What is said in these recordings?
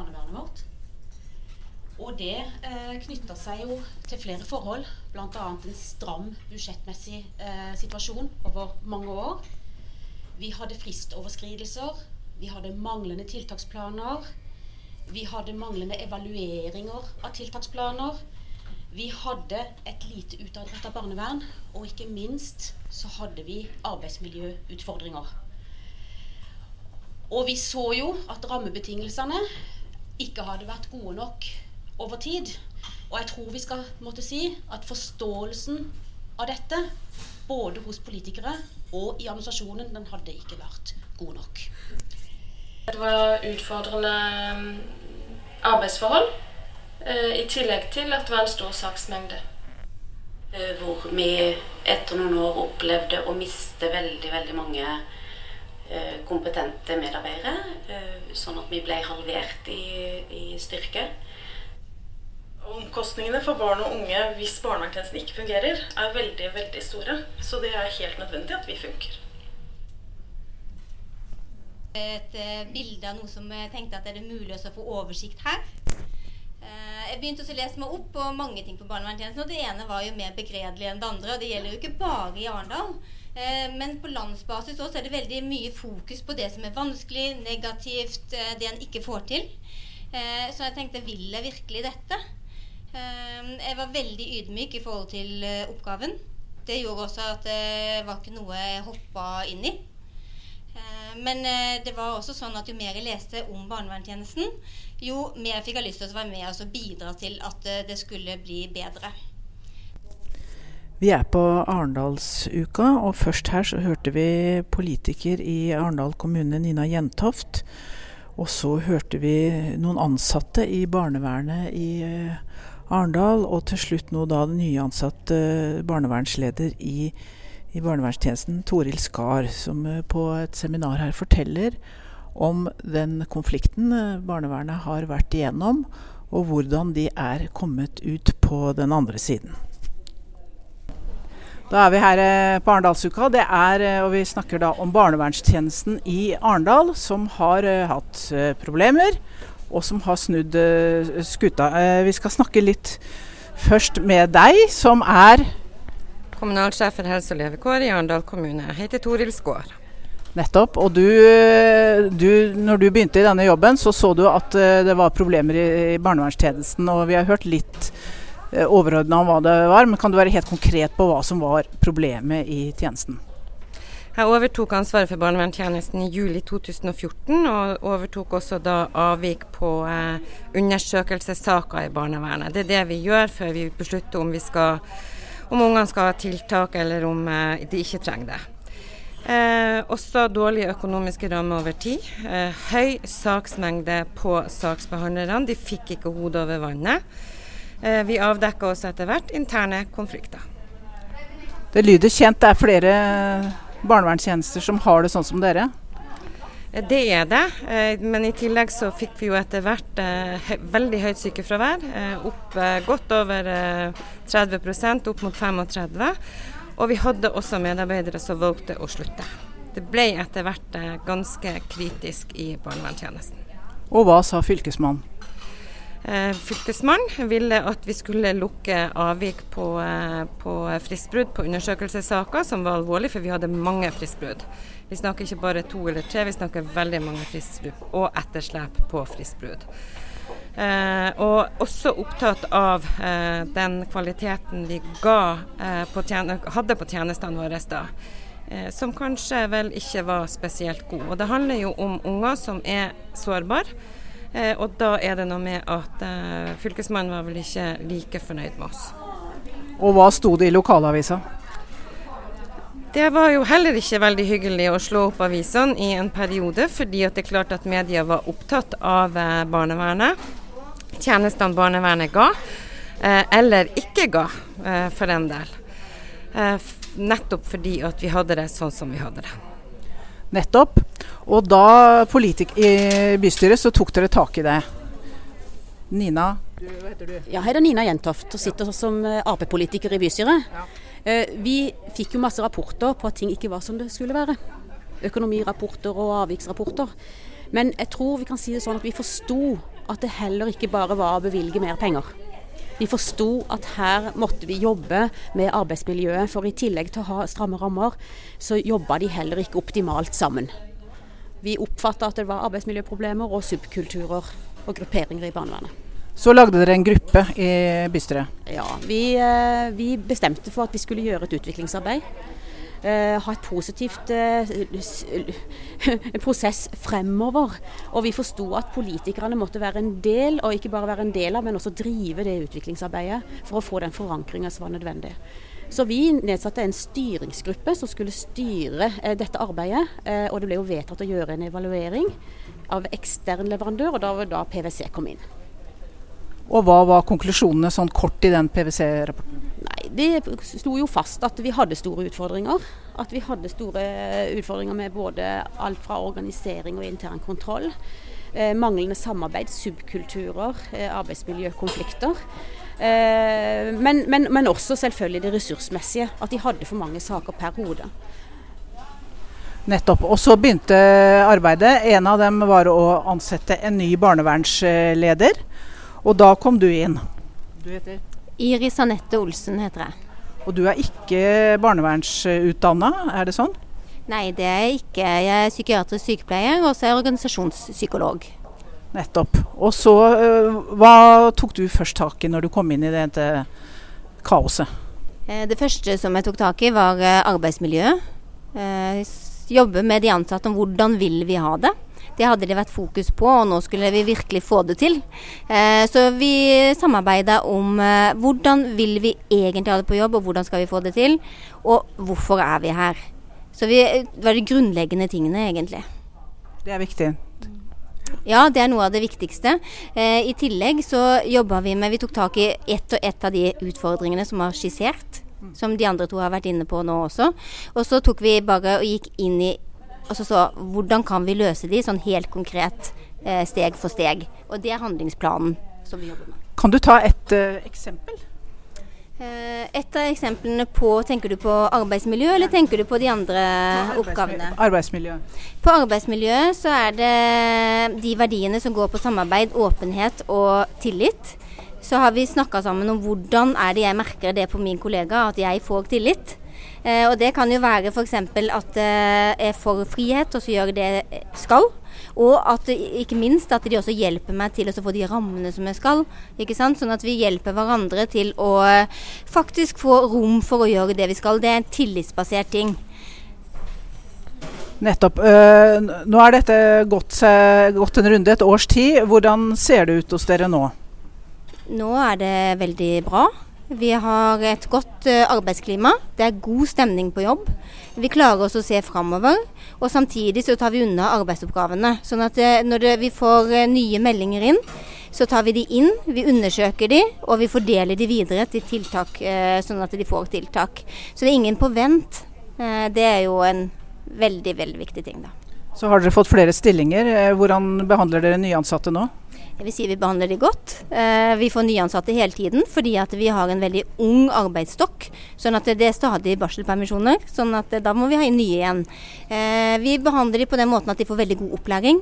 barnevernet vårt. Og det eh, knytter seg jo til flere forhold, bl.a. en stram budsjettmessig eh, situasjon over mange år. Vi hadde fristoverskridelser, vi hadde manglende tiltaksplaner, vi hadde manglende evalueringer av tiltaksplaner. Vi hadde et lite utadretta barnevern, og ikke minst så hadde vi arbeidsmiljøutfordringer. Og vi så jo at rammebetingelsene ikke hadde vært gode nok over tid. Og jeg tror vi skal måtte si at forståelsen av dette, både hos politikere og i administrasjonen, den hadde ikke vært god nok. Det var utfordrende um, arbeidsforhold. Eh, I tillegg til at det var en stor saksmengde. Eh, hvor vi etter noen år opplevde å miste veldig, veldig mange eh, kompetente medarbeidere. Sånn at vi ble halvert i, i styrke. Omkostningene for barn og unge hvis barnevernstjenesten ikke fungerer, er veldig veldig store. Så det er helt nødvendig at vi funker. Et bilde av noe som jeg tenkte at er det mulig å få oversikt her. Eh, jeg begynte å lese meg opp på mange ting på barnevernstjenesten. og Det ene var jo mer begredelig enn det andre. og Det gjelder jo ikke bare i Arendal. Eh, men på landsbasis også er det veldig mye fokus på det som er vanskelig, negativt, eh, det en ikke får til. Så jeg tenkte vil jeg virkelig dette? Jeg var veldig ydmyk i forhold til oppgaven. Det gjorde også at det var ikke noe jeg hoppa inn i. Men det var også sånn at jo mer jeg leste om barnevernstjenesten, jo mer fikk jeg lyst til å være med og bidra til at eh, det skulle bli bedre. Vi er på Arendalsuka, og først her så hørte vi politiker i Arendal kommune, Nina Jentoft. Og så hørte vi noen ansatte i barnevernet i eh, Arendal, og til slutt nå da den nyansatte eh, barnevernsleder i, i barnevernstjenesten, Toril Skar, som på et seminar her forteller om den konflikten eh, barnevernet har vært igjennom, og hvordan de er kommet ut på den andre siden. Da er vi her eh, på Arendalsuka, det er, eh, og vi snakker da om barnevernstjenesten i Arendal, som har hatt problemer, og som har snudd skuta. Vi skal snakke litt først med deg, som er Kommunalsjef for helse og levekår i Arendal kommune. Jeg heter Toril Skår. Nettopp. Og du, du, når du begynte i denne jobben, så så du at eh, det var problemer i, i barnevernstjenesten. Og vi har hørt litt eh, overordna om hva det var, men kan du være helt konkret på hva som var problemet i tjenesten? Jeg overtok ansvaret for barnevernstjenesten i juli 2014, og overtok også da avvik på eh, undersøkelsessaker i barnevernet. Det er det vi gjør før vi beslutter om, vi skal, om ungene skal ha tiltak eller om eh, de ikke trenger det. Eh, også dårlige økonomiske rammer over tid. Eh, høy saksmengde på saksbehandlerne. De fikk ikke hodet over vannet. Eh, vi avdekker også etter hvert interne konflikter. Det lyder kjent. Det er flere barnevernstjenester som har det sånn som dere? Eh, det er det, eh, men i tillegg så fikk vi jo etter hvert veldig høyt sykefravær. Opp godt over 30% opp mot 35 og vi hadde også medarbeidere som valgte å slutte. Det ble etter hvert ganske kritisk i barnevernstjenesten. Og hva sa fylkesmannen? Eh, Fylkesmannen ville at vi skulle lukke avvik på, eh, på fristbrudd på undersøkelsessaker, som var alvorlig, for vi hadde mange fristbrudd. Vi snakker ikke bare to eller tre, vi snakker veldig mange fristbrudd og etterslep på fristbrudd. Eh, og også opptatt av eh, den kvaliteten vi ga, eh, på hadde på tjenestene våre da. Eh, som kanskje vel ikke var spesielt god. Og det handler jo om unger som er sårbare. Eh, og da er det noe med at eh, fylkesmannen var vel ikke like fornøyd med oss. Og hva sto det i lokalavisa? Det var jo heller ikke veldig hyggelig å slå opp avisene i en periode, fordi det er klart at media var opptatt av barnevernet tjenestene barnevernet ga, eh, eller ikke ga, eh, for en del. Eh, nettopp fordi at vi hadde det sånn som vi hadde det. Nettopp. Og da politik i bystyret, så tok dere tak i det. Nina, du, hva heter du? Ja, jeg heter Nina Jentoft og sitter som Ap-politiker i bystyret. Ja. Vi fikk jo masse rapporter på at ting ikke var som det skulle være. Økonomirapporter og avviksrapporter. Men jeg tror vi kan si det sånn at vi forsto at det heller ikke bare var å bevilge mer penger. Vi forsto at her måtte vi jobbe med arbeidsmiljøet, for i tillegg til å ha stramme rammer, så jobba de heller ikke optimalt sammen. Vi oppfatta at det var arbeidsmiljøproblemer og subkulturer og grupperinger i barnevernet. Så lagde dere en gruppe i bystyret? Ja, vi, eh, vi bestemte for at vi skulle gjøre et utviklingsarbeid. Eh, ha et positivt eh, prosess fremover. Og vi forsto at politikerne måtte være en del, og ikke bare være en del av, men også drive det utviklingsarbeidet for å få den forankringa som var nødvendig. Så vi nedsatte en styringsgruppe som skulle styre eh, dette arbeidet. Og det ble jo vedtatt å gjøre en evaluering av ekstern leverandør, og da var da PwC kom inn. Og hva var konklusjonene sånn kort i den PwC-rapporten? Det sto jo fast at vi hadde store utfordringer. At vi hadde store utfordringer med både alt fra organisering og intern kontroll. Eh, manglende samarbeid, subkulturer, eh, arbeidsmiljøkonflikter. Eh, men, men, men, også selvfølgelig det ressursmessige. At de hadde for mange saker per hode. Nettopp. Og så begynte arbeidet. En av dem var å ansette en ny barnevernsleder. Og da kom du inn. Du heter? Iris Anette Olsen heter jeg. Og du er ikke barnevernsutdanna, er det sånn? Nei, det er jeg ikke. Jeg er psykiatrisk sykepleier og så er jeg organisasjonspsykolog. Nettopp. Og så, øh, hva tok du først tak i når du kom inn i dette kaoset? Eh, det første som jeg tok tak i, var arbeidsmiljø. arbeidsmiljøet. Eh, jobbe med de ansatte om hvordan vil vi ha det. Det hadde det vært fokus på, og nå skulle vi virkelig få det til. Eh, så vi samarbeida om eh, hvordan vil vi egentlig ha det på jobb, og hvordan skal vi få det til, og hvorfor er vi her. Så vi, det var de grunnleggende tingene, egentlig. Det er viktig. Ja, det er noe av det viktigste. Eh, I tillegg så jobba vi med Vi tok tak i ett og ett av de utfordringene som var skissert. Som de andre to har vært inne på nå også. Og så tok vi bare og gikk inn i Altså så, hvordan kan vi løse de sånn helt konkret, eh, steg for steg. Og det er handlingsplanen som vi jobber med. Kan du ta et uh, eksempel? Eh, et av eksemplene på Tenker du på arbeidsmiljø, eller tenker du på de andre oppgavene? Arbeidsmiljø. På arbeidsmiljø så er det de verdiene som går på samarbeid, åpenhet og tillit. Så har vi snakka sammen om hvordan er det jeg merker det på min kollega, at jeg får tillit. Eh, og det kan jo være f.eks. at jeg er for frihet, og så gjør det jeg skal. Og at ikke minst at de også hjelper meg til å få de rammene som jeg skal. ikke sant? Sånn at vi hjelper hverandre til å eh, faktisk få rom for å gjøre det vi skal. Det er en tillitsbasert ting. Nettopp. Uh, nå er dette gått, gått, en runde, et års tid. Hvordan ser det ut hos dere nå? Nå er det veldig bra. Vi har et godt uh, arbeidsklima. Det er god stemning på jobb. Vi klarer oss å se framover. Og samtidig så tar vi unna arbeidsoppgavene. Sånn at uh, når det, vi får nye meldinger inn, så tar vi de inn, vi undersøker de, og vi fordeler de videre til tiltak, sånn at de får tiltak. Så det er ingen på vent. det er jo en veldig, veldig viktig ting, da. Så har dere fått flere stillinger. Hvordan behandler dere nyansatte nå? Jeg vil si vi behandler de godt. Eh, vi får nyansatte hele tiden fordi vi har en veldig ung arbeidsstokk. Sånn at det er stadig barselpermisjoner. Sånn at da må vi ha inn nye igjen. Eh, vi behandler de på den måten at de får veldig god opplæring.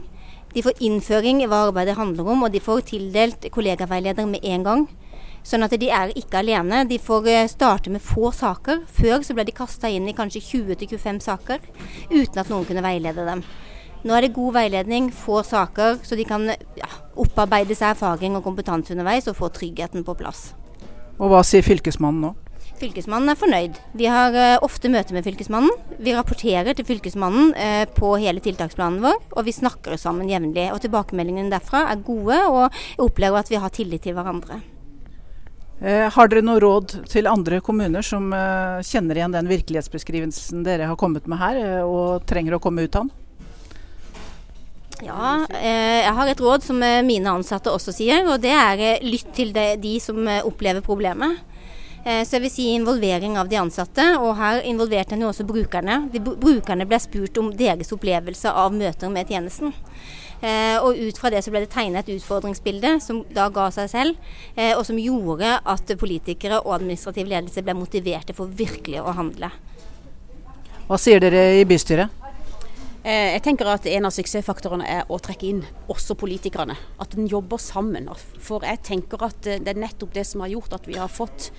De får innføring i hva arbeidet handler om, og de får tildelt kollegaveileder med en gang. Sånn at de er ikke alene. De får eh, starte med få saker. Før så ble de kasta inn i kanskje 20-25 saker uten at noen kunne veilede dem. Nå er det god veiledning, få saker, så de kan ja, opparbeide seg erfaring og kompetanse underveis og få tryggheten på plass. Og Hva sier Fylkesmannen nå? Fylkesmannen er fornøyd. Vi har uh, ofte møte med Fylkesmannen. Vi rapporterer til Fylkesmannen uh, på hele tiltaksplanen vår, og vi snakker sammen jevnlig. Og Tilbakemeldingene derfra er gode, og jeg opplever at vi har tillit til hverandre. Uh, har dere noe råd til andre kommuner som kjenner igjen den virkelighetsbeskrivelsen dere har kommet med her, og trenger å komme ut av den? Ja, eh, jeg har et råd som eh, mine ansatte også sier, og det er eh, lytt til de, som opplever problemet. Så jeg vil si involvering av de ansatte, og her involverte en jo også brukerne. De, brukerne ble spurt om deres opplevelse av møter med tjenesten. og ut fra det så ble det tegnet et utfordringsbilde som da ga seg selv, og som gjorde at politikere og administrativ ledelse ble motiverte for virkelig å handle. Hva sier dere i bystyret? Eh, jeg tenker at En av suksessfaktorene er å trekke inn også politikerne. At en jobber sammen. For jeg tenker at eh, det er nettopp det som har gjort at vi har fått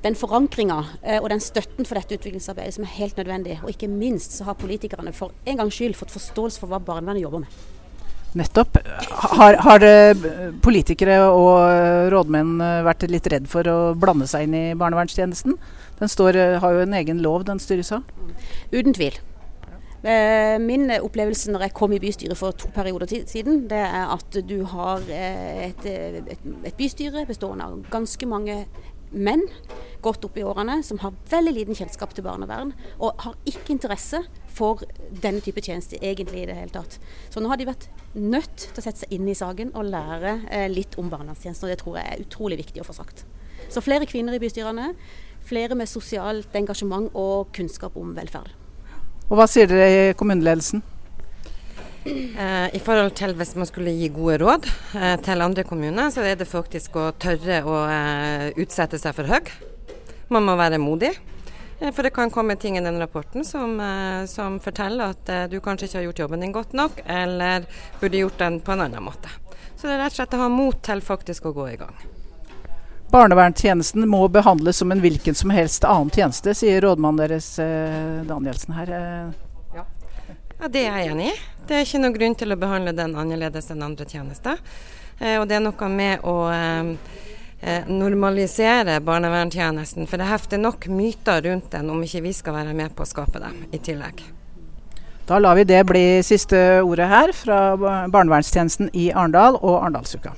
den forankringa eh, og den støtten for dette utviklingsarbeidet som er helt nødvendig. Og ikke minst så har politikerne for en gangs skyld fått forståelse for hva barnevernet jobber med. Nettopp. Har, har politikere og rådmenn vært litt redd for å blande seg inn i barnevernstjenesten? Den står, har jo en egen lov den styres av. Uten tvil. Eh, min opplevelse når jeg kom i bystyret for to perioder siden, det er at du har eh, et, et, et bystyre bestående av ganske mange menn godt opp i årene som har veldig liten kjennskap til barnevern, og har ikke interesse for denne type tjeneste egentlig i det hele tatt. Så nå har de vært nødt til å sette seg inn i saken og lære eh, litt om barnevernstjenesten, og det tror jeg er utrolig viktig å få sagt. Så flere kvinner i bystyrene, flere med sosialt engasjement og kunnskap om velferd. Og Hva sier dere i kommuneledelsen? Eh, I forhold til hvis man skulle gi gode råd eh, til andre kommuner, så er det faktisk å tørre å eh, utsette seg for høy. Man må være modig. For det kan komme ting i den rapporten som, som forteller at du kanskje ikke har gjort jobben din godt nok, eller burde gjort den på en annen måte. Så det er rett og slett å ha mot til faktisk å gå i gang. Barnevernstjenesten må behandles som en hvilken som helst annen tjeneste, sier rådmannen deres eh, Danielsen her. Eh, ja. ja. Det er jeg enig i. Det er ikke noen grunn til å behandle den annerledes enn andre tjenester. Eh, og det er noe med å eh, eh, normalisere barnevernstjenesten, for det hefter nok myter rundt den om ikke vi skal være med på å skape dem i tillegg. Da lar vi det bli siste ordet her fra barnevernstjenesten i Arendal og Arendalsuka.